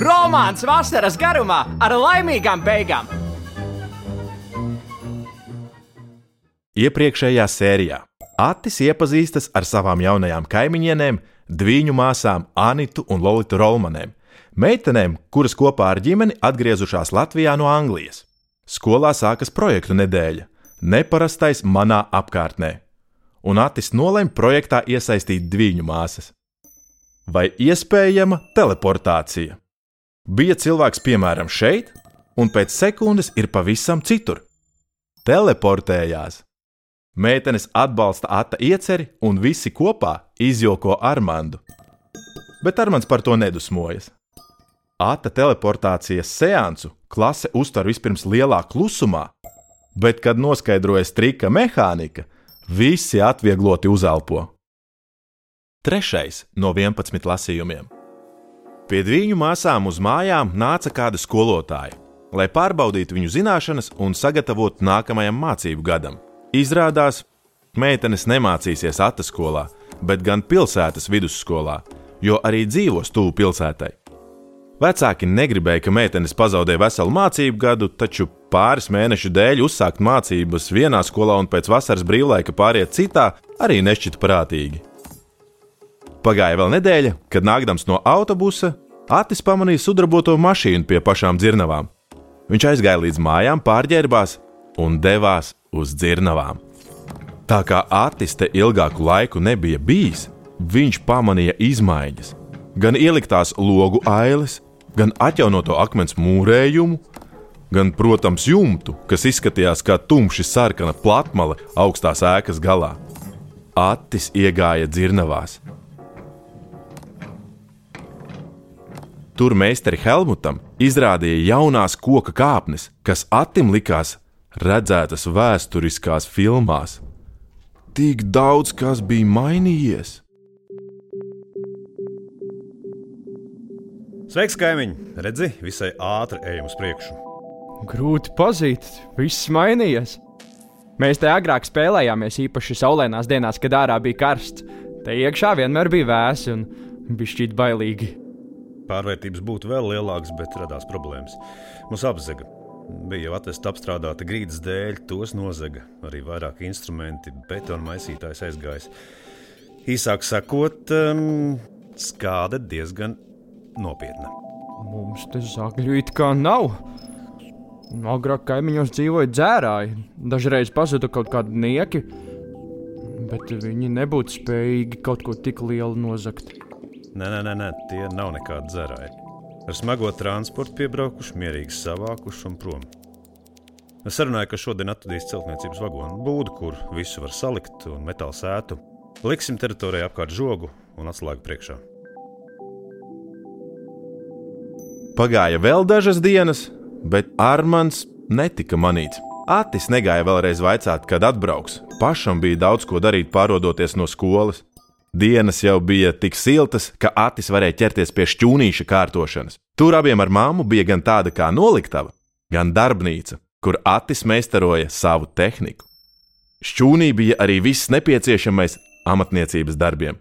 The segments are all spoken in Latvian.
Romāns vasaras garumā ar laimīgām beigām! Iepriekšējā sērijā Atis iepazīstas ar savām jaunajām kaimiņienēm, dviņu māsām Anitu un Lolitu Rolmanēm, meitenēm, kuras kopā ar ģimeni atgriezušās Latvijā no Anglijas. Skolā sākas projektu nedēļa - neparastais manā apkārtnē, un Atis nolēma projektā iesaistīt dviņu māsas. Vai iespējama teleportācija? Bija cilvēks, piemēram, šeit, un pēc sekundes ir pavisam citur. Teleportējās. Meitenes atbalsta Ata ieceri, un visi kopā izjoko Armandu. Bet Armands par to nedusmojas. Ata teleportācijas seansu klase uztver vispirms lielā klusumā, bet, kad noskaidrojas trika mehānika, visi atviegloti uzelpo. Trešais no 11 lasījumiem. Pie viņu māsām uz mājām nāca kāda skolotāja, lai pārbaudītu viņu zināšanas un sagatavotu nākamajam mācību gadam. Izrādās, meitenes nemācīsies ataskolā, bet gan pilsētas vidusskolā, jo arī dzīvos tuvu pilsētai. Vecāki negribēja, ka meitenes pazaudē veselu mācību gadu, taču pāris mēnešu dēļ uzsākt mācības vienā skolā un pēc vasaras brīvlaika pāriet citā arī nešķita prātīgi. Pagāja vēl nedēļa, kad nākdams no autobusa, Atis pamanīja sudraboto mašīnu pie pašām dzirnavām. Viņš aizgāja līdz mājām, pārģērbās un devās uz dzirnavām. Tā kā Atis te ilgāku laiku nebija bijis, viņš pamanīja izmaiņas. Gan ieliktās logu ailes, gan atjaunoto akmens mūrējumu, gan, protams, jumtu, kas izskatījās kā tumši sarkana platmale augstās ēkas galā. Atis iegāja dzirnavās. Tur meistari Helmutam izrādīja jaunās koka kāpnes, kas Atim likās redzētas vēsturiskās filmās. Tik daudz kas bija mainījies. Sveiks, kaimiņ! Redzi, visai ātri ejam uz priekšu. Grūti pazīt, viss mainījies. Mēs te agrāk spēlējāmies īpaši saulainās dienās, kad ārā bija karsts. Te iekšā vienmēr bija vēsi un bija šķiet bailīgi. Pārvērtības būtu vēl lielākas, bet radās problēmas. Mums apzaga. Bija jau atvesta apstrādāta grīdas dēļ, tos nozaga. Arī vairāk instrumenti, betona maisītājs aizgājis. Īsāk sakot, um, skāde diezgan nopietna. Mums te zagļu it kā nav. Agrāk kaimiņos dzīvoja dzērāji, dažreiz pazuda kaut kādi nieki, bet viņi nebūtu spējīgi kaut ko tik lielu nozagt. Nē, nē, nē, nē tie nav nekādi dzērāji. Ar smago transportu piebraukuši, mierīgi savākuši un prom. Es sarunāju, ka šodien atradīs celtniecības vagonu būdu, kur visu var salikt un metāla sētu. Liksim teritorijai apkārt žogu un atslēgu priekšā. Pagāja vēl dažas dienas, bet Armāns netika manīts. Atis negāja vēlreiz vaicāt, kad atbrauks. Pašam bija daudz ko darīt, pārodoties no skolas. Dienas jau bija tik siltas, ka Atis varēja ķerties pie šķūnīša kārtošanas. Tur abiem ar māmu bija gan tāda kā noliktava, gan darbnīca, kur Atis meistaroja savu tehniku. Šķūnī bija arī viss nepieciešamais amatniecības darbiem.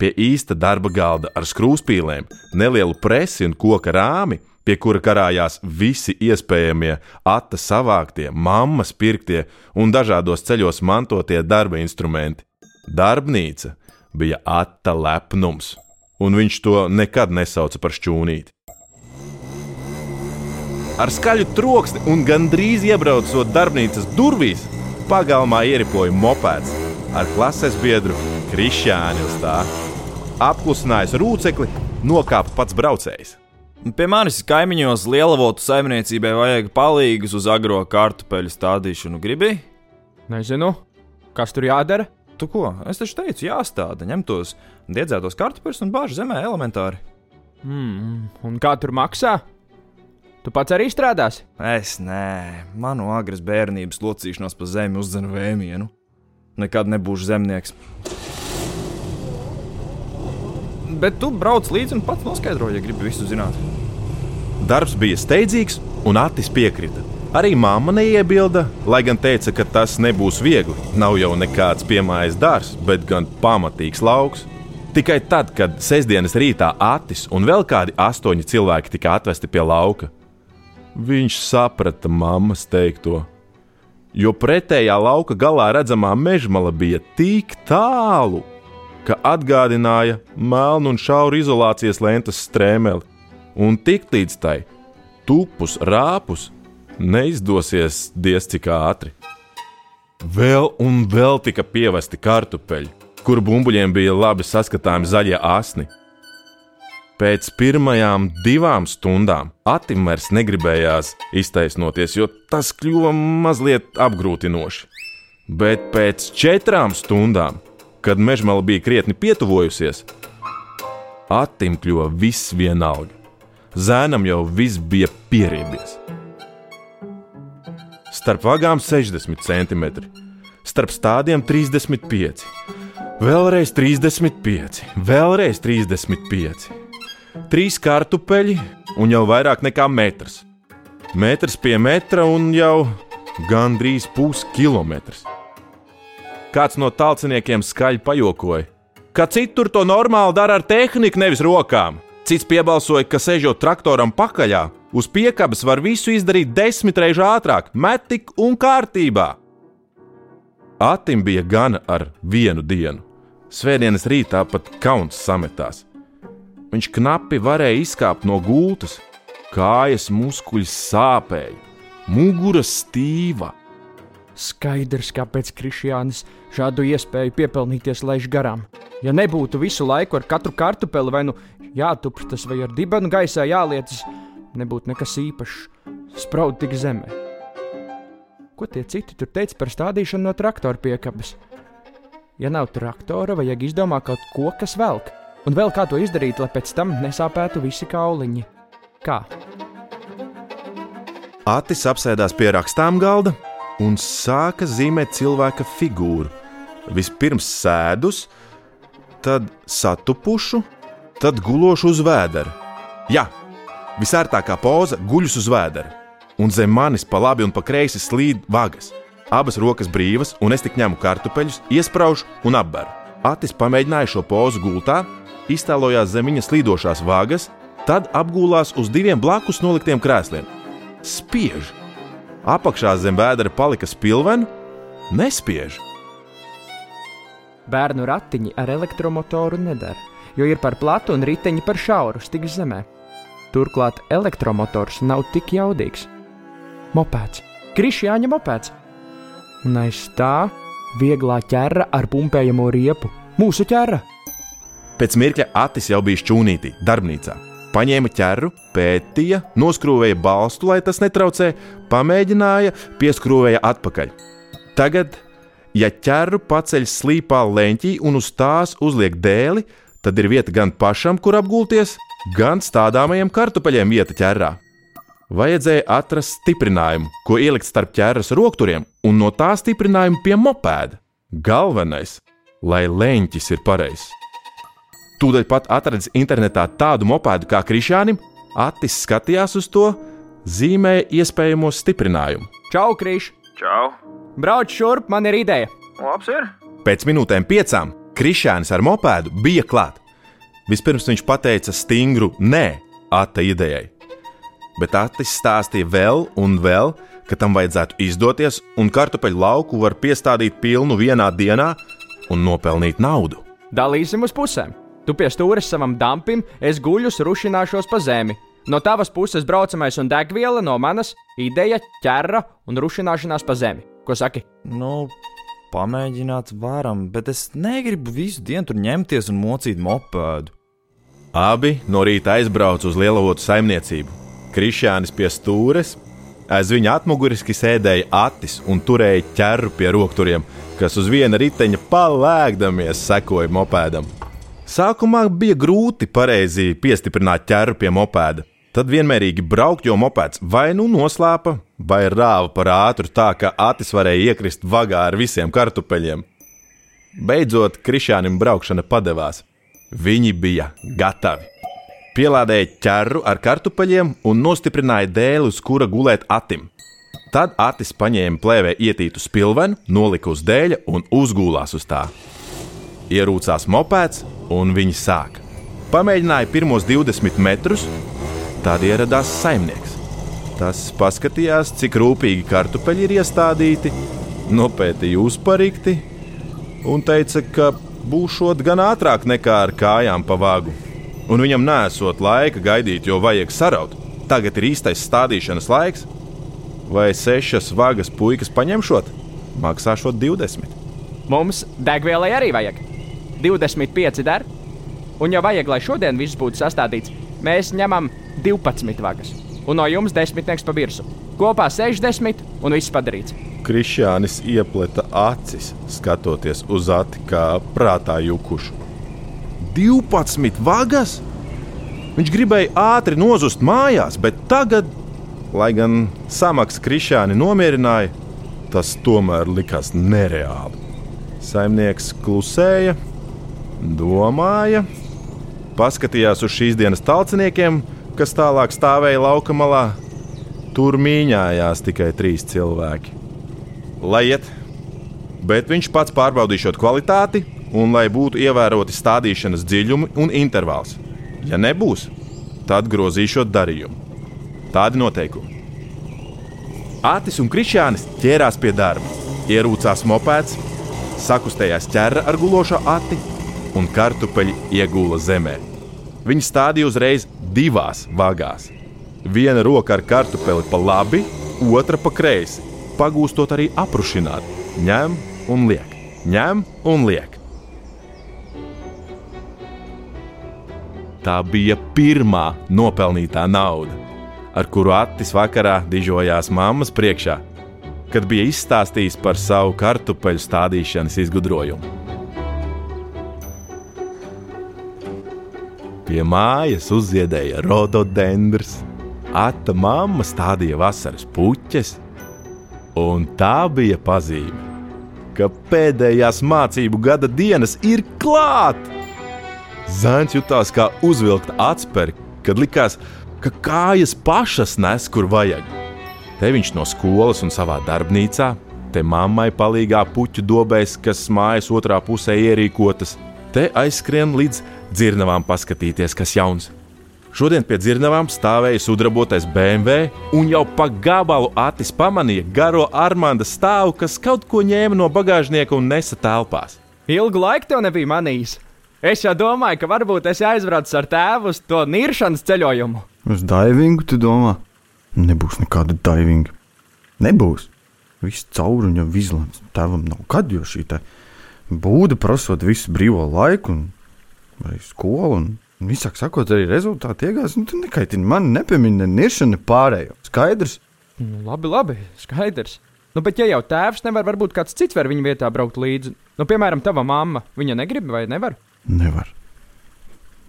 Pie īsta darba galda ar skrūvspīlēm, nelielu presi un koka rāmi, pie kura karājās visi iespējamie atta savāktie, mammas pirktie un dažādos ceļos mantotie darba instrumenti. Darbnīca bija atta lepnums, un viņš to nekad nesauca par šķūnīti. Ar skaļu troksni un gandrīz iebraucot darbnīcas durvīs, pagalmā ieripoja mopēds ar klases biedru Krišānu uz tā. Apklusinājis rūcekli, nokāpa pats braucējs. Pie manis kaimiņos lielavotu saimniecībai vajag palīgus uz agro kartupeļu stādīšanu. Gribi? Nezinu, kas tur jādara. Tu ko? Es taču teicu, jāstāda, ņem tos diedzētos kartupeļus un bāž zemē elementāri. Mm, un kā tur maksā? Tu pats arī strādāsi? Es nē, manu agras bērnības locīšanos pa zemi uzzina vēmienu. Nekad nebūšu zemnieks. Bet tu brauc līdzi un pats noskaidro, ja gribi visu zināt. Darbs bija steidzīgs, un Atis piekrita. Arī mamma neiebilda, lai gan teica, ka tas nebūs viegli. Nav jau nekāds piemājas dārzs, bet gan pamatīgs lauks. Tikai tad, kad sestdienas rītā Atis un vēl kādi astoņi cilvēki tika atvesti pie lauka, viņš saprata mammas teikto. Jo pretējā lauka galā redzamā mežmala bija tik tālu, ka atgādināja melnu un šauru izolācijas lentas strēmeli, un tiklīdz tai tupus rāpus neizdosies diez cik ātri. Vēl un vēl tika pievesti kartupeļi, kur bumbuļiem bija labi saskatāmi zaļie asni. Pēc pirmajām divām stundām Atim vairs negribējās iztaisnoties, jo tas kļuva mazliet apgrūtinoši. Bet pēc četrām stundām, kad mežmala bija krietni pietuvojusies, Atim kļuva viss vienalga. Zēnam jau viss bija pieriebies. Starp vagām 60 cm, starp stādiem 35, vēlreiz 35, vēlreiz 35. Trīs kartupeļi un jau vairāk nekā metrs. Metrs pie metra un jau gandrīz puskilometrs. Kāds no tālciniekiem skaļi pajokoja, ka citur to normāli dara ar tehniku, nevis rokām. Cits piebalsoja, ka sēžot traktoram pakaļā, uz piekabes var visu izdarīt desmit reizes ātrāk, metik un kārtībā. Atim bija gana ar vienu dienu. Svētdienas rītā pat kauns sametās. Viņš knapi varēja izkāpt no gultas, kājas muskuļi sāpēja, mugura stīva. Skaidrs, kāpēc Krišjānis šādu iespēju piepelnīties laiž garām. Ja nebūtu visu laiku ar katru kartupeli vai nu jātupšas vai ar dibenu gaisā jālietas, nebūtu nekas īpašs. Spraud tik zemē. Ko tie citi tur teica par stādīšanu no traktora piekabes? Ja nav traktora, vajag izdomāt kaut ko, kas velk. Un vēl kā to izdarīt, lai pēc tam nesāpētu visi kauliņi. Kā? Atis apsēdās pie rakstām galda un sāka zīmēt cilvēka figūru. Vispirms sēdus, tad satupušu, tad gulošu uz vēdera. Jā, visērtākā poza guļus uz vēdera, un zem manis pa labi un pa kreisi slīd vagas. Abas rokas brīvas, un es tik ņemu kartupeļus, iesprāžu un apberu. Atis pamēģināja šo pozu gultā, iztēlojās zem viņa slīdošās vagas, tad apgūlās uz diviem blakus noliktiem krēsliem. Spiež! Apakšā zem vēdera palika spilvena, nespiež. Bērnu ratiņi ar elektromotoru nedara, jo ir par platu un riteņi par šauru stik zemē. Turklāt elektromotors nav tik jaudīgs. Mopēds, krišjāņa mopēds. Un aiz tā vieglā ķēra ar pumpējamo riepu. Mūsu ķēra! Pēc mirkļa Atis jau bija šķūnītī, darbnīcā. Paņēma ķēru, pētīja, noskrūvēja balstu, lai tas netraucē, pamēģināja, pieskrūvēja atpakaļ. Tagad, ja ķēru paceļ slīpā leņķī un uz tās uzliek dēli, tad ir vieta gan pašam, kur apgulties, gan stādāmajiem kartupeļiem vieta ķērā. Vajadzēja atrast stiprinājumu, ko ielikt starp ķēras rokturiem, un no tā stiprinājuma pie mopēda. Galvenais, lai leņķis ir pareizs. Tūdaļ pat atradis internetā tādu mopēdu kā Krišānam, Atis skatījās uz to, zīmēja iespējamos stiprinājumus. Čau, Kriš! Čau! Brauc šurp, man ir ideja! Labs ir! Pēc minūtēm piecām Krišāns ar mopēdu bija klāt. Vispirms viņš pateica stingru nē, Ata idejai. Bet Atis stāstīja vēl un vēl, ka tam vajadzētu izdoties, un kartupeļu lauku var piestādīt pilnu vienā dienā un nopelnīt naudu. Dalīsim uz pusēm. Tu pie stūres savam dampim, es guļus rušināšos pa zemi. No tavas puses braucamais un degviela, no manas ideja, ķerra un rušināšanās pa zemi. Ko saki? Nu, pamēģināt varam, bet es negribu visu dienu tur ņemties un mocīt mopēdu. Abi no rīta aizbrauca uz lielavotu saimniecību. Krišjānis pie stūres, aiz viņa atmuguriski sēdēja atis un turēja ķerru pie rokturiem, kas uz viena riteņa palēkdamies sekoja mopēdam. Sākumā bija grūti pareizi piestiprināt ķēru pie mopēda. Tad vienmērīgi braukt, jo mopeds vai nu noslēpa, vai rāva par ātru tā, ka Atis varēja iekrist vagā ar visiem kartupeļiem. Beidzot, Krišānam braukšana padevās. Viņi bija gatavi. Pielādēja ķerru ar kartupeļiem un nostiprināja dēli, uz kura gulēt atim. Tad Atis paņēma plēvē ietītu spilvenu, nolika uz dēļa un uzgulās uz tā. Ierūcās mopēds, un viņi sāka. Pamēģināja pirmos 20 metrus, tad ieradās saimnieks. Tas paskatījās, cik rūpīgi kartupeļi ir iestādīti, nopētīja uzparikti un teica, ka būšot gan ātrāk nekā ar kājām pa vāgu. Un viņam nesot laika gaidīt, jo vajag saraut. Tagad ir īstais stādīšanas laiks, vai sešas vagas puikas paņemšot, maksāšot 20. Mums degvielai arī vajag. 25 der. Un, ja vajag, lai šodien viss būtu sastādīts, mēs ņemam 12 vagas. Un no jums desmitnieks pa virsmu. Kopā 60 un viss padarīts. Krišjānis iepleta acis, skatoties uz Ati kā prātā jukušu. 12 vagas! Viņš gribēja ātri nozust mājās, bet tagad, lai gan samaksa Krišjāni nomierināja, tas tomēr likās nereāli. Saimnieks klusēja, domāja, paskatījās uz šīs dienas talciniekiem, kas tālāk stāvēja lauka malā. Tur mīņājās tikai trīs cilvēki. Lai iet, bet viņš pats pārbaudīšot kvalitāti un lai būtu ievēroti stādīšanas dziļumi un intervāls. Ja nebūs, tad grozīšot darījumu. Tādi noteikumi. Atis un Krišjānis ķērās pie darba, ierūcās mopēds, sakustējās ķēra ar gulošo ati un kartupeļi iegūla zemē. Viņi stādīja uzreiz divās vagās. Viena roka ar kartupeli pa labi, otra pa kreisi, pagūstot arī aprušināt. Ņem un liek, ņem un liek. Tā bija pirmā nopelnītā nauda, ar kuru Attis vakarā dižojās mammas priekšā, kad bija izstāstījis par savu kartupeļu stādīšanas izgudrojumu. Pie mājas uzziedēja rododendrs, Ata mamma stādīja vasaras puķes, un tā bija pazīme, ka pēdējās mācību gada dienas ir klāt. Zēns jutās kā uzvilkta atspēra, kad likās, ka kājas pašas nes, kur vajag. Te viņš no skolas un savā darbnīcā, te mammai palīgā puķu dobēs, kas mājas otrā pusē ierīkotas, te aizskrien līdz dzirnavām paskatīties, kas jauns. Šodien pie dzirnavām stāvēja sudrabotais BMW, un jau pa gabalu Atis pamanīja garo Armānda stāvu, kas kaut ko ņēma no bagāžnieka un nesa telpās. Ilgu laiku tev nebija manījis. Es jau domāju, ka varbūt es aizbraucu ar tēvu uz to niršanas ceļojumu. Uz divingu tu domā? Nebūs nekāda divinga. Nebūs. Viss jau izlemts. Tēvam nav kad, jo šī būda prasot visu brīvo laiku, un arī skolu. Un visāk sakot, arī rezultāti iegās. Nu, tu nekaitini man, nepiemini ne niršanu, ne pārējo. Skaidrs. Nu, labi, labi, skaidrs. Nu, bet, ja jau tēvs nevar, varbūt kāds cits var viņa vietā braukt līdzi. Nu, piemēram, tava mamma. Viņa negrib vai nevar? Nevar.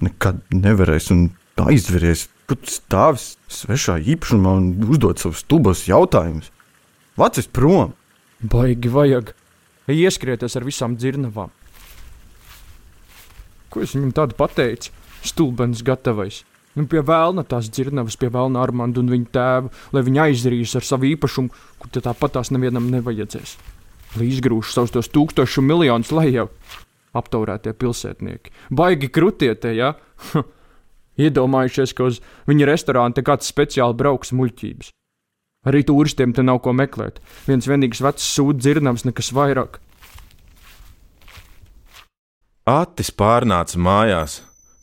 Nekad nevarēs un aizveries. Kur stāvis svešā īpašumā un uzdod savus stulbos jautājumus? Vācis prom! Baigi vajag. Ieskrieties ar visām dzirnavām. Ko es viņam tādu pateicu? Stulbens gatavais. Nu, pie vēlna tās dzirnavas, pie vēlna Armānda un viņa tēva, lai viņi aizrīs ar savu īpašumu, kur tāpat tās nevienam nevajadzēs. Lai izgrūž savus tos tūkstošu miljonus lejā. Aptaurētie pilsētnieki. Baigi krutietie, ja? Iedomājušies, ka uz viņa restorāna te kāds speciāli brauks muļķības. Arī turistiem te nav ko meklēt. Viens vienīgs vecs sūds dzirnavs, nekas vairāk. Atis pārnāca mājās,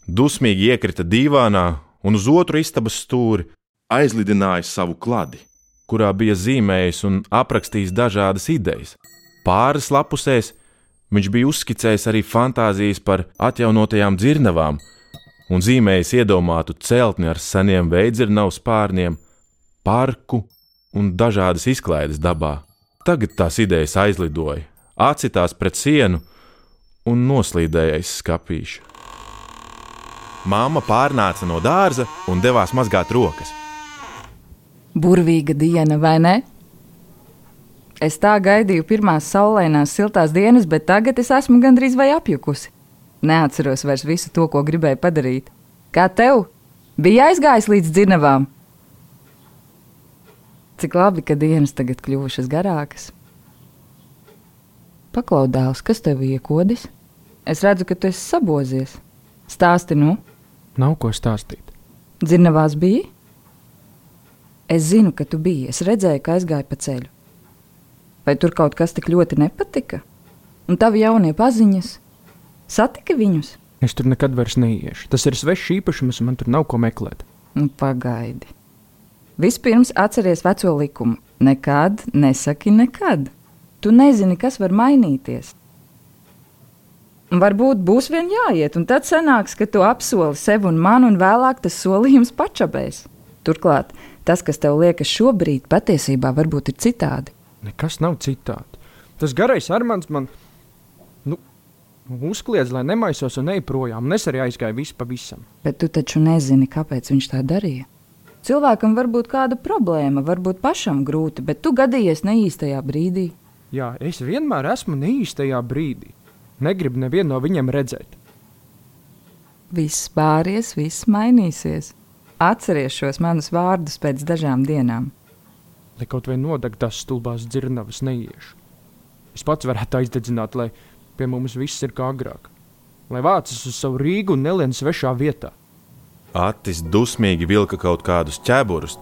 dusmīgi iekrita divānā un uz otru istabas stūri aizlidināja savu kladi, kurā bija zīmējis un aprakstījis dažādas idejas. Pāris lapusēs viņš bija uzskicējis arī fantāzijas par atjaunotajām dzirnavām un zīmējis iedomātu celtni ar seniem veidzirnavu spārniem, parku un dažādas izklaides dabā. Tagad tās idejas aizlidoja, acitās pret sienu un noslīdēja aiz skāpīša. Māma pārnāca no dārza un devās mazgāt rokas. Burvīga diena, vai ne? Es tā gaidīju pirmās saulainās, siltās dienas, bet tagad es esmu gandrīz vai apjukusi. Neatceros vairs visu to, ko gribēju padarīt. Kā tev? Bija aizgājis līdz dzinavām. Cik labi, ka dienas tagad kļuvušas garākas. Paklaudāls, kas tev iekodis? Es redzu, ka tu esi sabozies. Stāsti nu, Nav ko stāstīt. dzinavās bija? Es zinu, ka tu biji. Es redzēju, ka aizgāji pa ceļu. Vai tur kaut kas tik ļoti nepatika? Un tavi jaunie paziņas? Satiki viņus? Es tur nekad vairs neiešu. Tas ir svešs īpašums, un man tur nav ko meklēt. Nu, pagaidi. Vispirms atceries veco likumu. Nekad nesaki nekad. Tu nezini, kas var mainīties. Varbūt būs vien jāiet, un tad sanāks, ka tu apsoli sev un man, un vēlāk tas solījums pačabēs. Turklāt, tas, kas tev liekas šobrīd, patiesībā varbūt ir citādi. Nekas nav citādi. Tas garais armāns man nu, uzkliedz, lai nemaisos un ej projām. Un es arī aizgāju visu pavisam. Bet tu taču nezini, kāpēc viņš tā darīja. Cilvēkam var būt kāda problēma, varbūt pašam grūti, bet tu gadījies neīstajā brīdī. Jā, es vienmēr esmu neīstajā brīdī. Negribu nevienu no viņiem redzēt. Viss pāries, viss mainīsies. Atceries šos manus vārdus pēc dažām dienām. Lai kaut vai nodeg tās stulbās dzirnavas neiešu. Es pats varētu aizdedzināt, lai pie mums viss ir kā agrāk. Lai vācas uz savu Rīgu un nelien svešā vietā. Atis dusmīgi vilka kaut kādus ķēburus,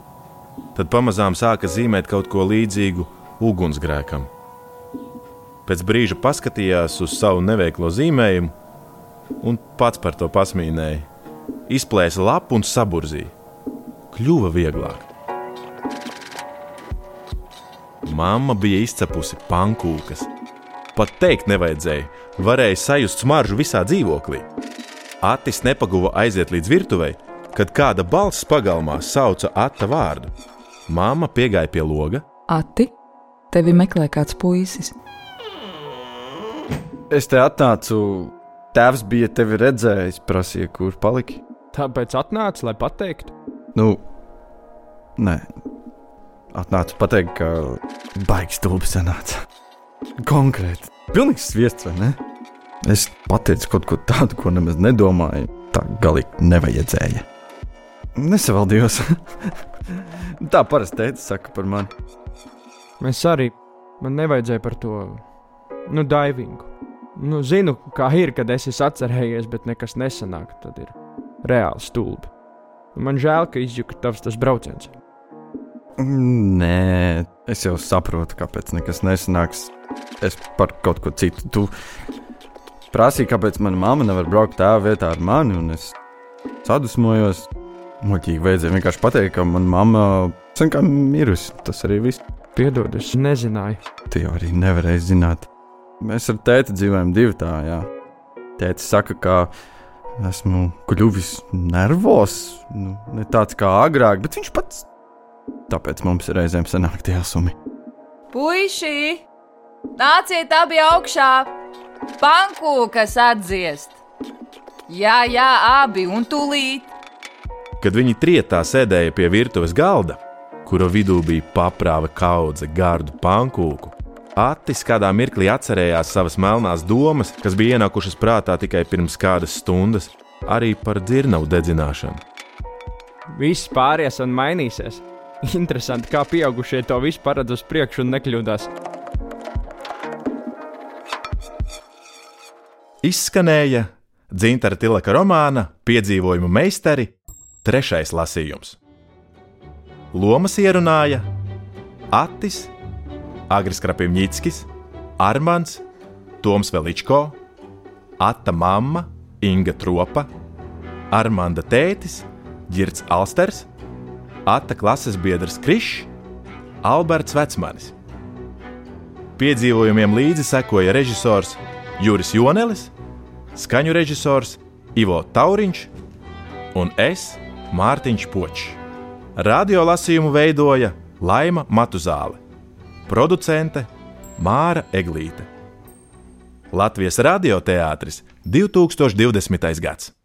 tad pamazām sāka zīmēt kaut ko līdzīgu ugunsgrēkam. Pēc brīža paskatījās uz savu neveiklo zīmējumu un pats par to pasmīnēja. Izplēsa lapu un saburzīja. Kļuva vieglāk. Mamma bija izcepusi pankūkas. Pat teikt nevajadzēja, varēja sajust smaržu visā dzīvoklī. Atis nepaguva aiziet līdz virtuvei, kad kāda balss pagalmā sauca Ata vārdu. Māma piegāja pie loga, Ati, tevi meklē kāds puisis. Es te atnācu, tēvs bija tevi redzējis, prasīja, kur paliki. Tāpēc atnāca, lai pateiktu, Nu, nē, atnācu pateikt, ka baigs stulbi sanāca. Konkrēti, pilnīgs sviests, vai ne? Es pateicu kaut ko tādu, ko nemaz nedomāju. Tā galīgi nevajadzēja. Nesavaldījos. Tā parasti teica, saka par mani. es arī man nevajadzēja par to nu, daivingu. Nu, zinu, kā ir, kad es esmu atcerējies, bet nekas nesanāk. Tad ir reāli stulbi. Man žēl, ka izjuka tavs tas brauciens. Nē, es jau saprotu, kāpēc nekas nesanāks. Es par kaut ko citu. Tu prasīji, kāpēc mana mamma nevar braukt tā vietā ar mani, un es sadusmojos. Muļķīgi vajadzēja vienkārši pateikt, ka mana mamma kā mirusi. Tas arī viss. Piedod, es nezināju. Tu jau arī nevarēji zināt. Mēs ar tēti dzīvojam divi tā, jā. Tēti saka, ka esmu kļuvis nervos, nu, ne tāds kā agrāk, bet viņš pats. Tāpēc mums reizēm sanāk tie asumi. Puisī, nāciet abi augšā! Pankūkas atdziest! Jā, jā, abi un tūlīt! kad viņi trietā sēdēja pie virtuves galda, kura vidū bija paprāva kaudze gardu pankūku. Atis kādā mirklī atcerējās savas melnās domas, kas bija ienākušas prātā tikai pirms kādas stundas, arī par dzirnavu dedzināšanu. Viss pāries un mainīsies. Interesanti, kā pieaugušie to visu paredz uz priekšu un nekļūdās. Izskanēja Dzintara Tilaka romāna Piedzīvojumu meistari trešais lasījums. Lomas ierunāja Atis, Agris Krapimņitskis, Armāns, Toms Veličko, Ata mamma, Inga Tropa, Armānda tētis, Girts Alsters, Ata klases biedrs Krišs, Alberts Vecmanis. Piedzīvojumiem līdzi sekoja režisors Juris Jonelis, skaņu režisors Ivo Tauriņš un es Mārtiņš Počs. Radio lasījumu veidoja Laima Matuzāle, producente Māra Eglīte. Latvijas radioteātris 2020. gads.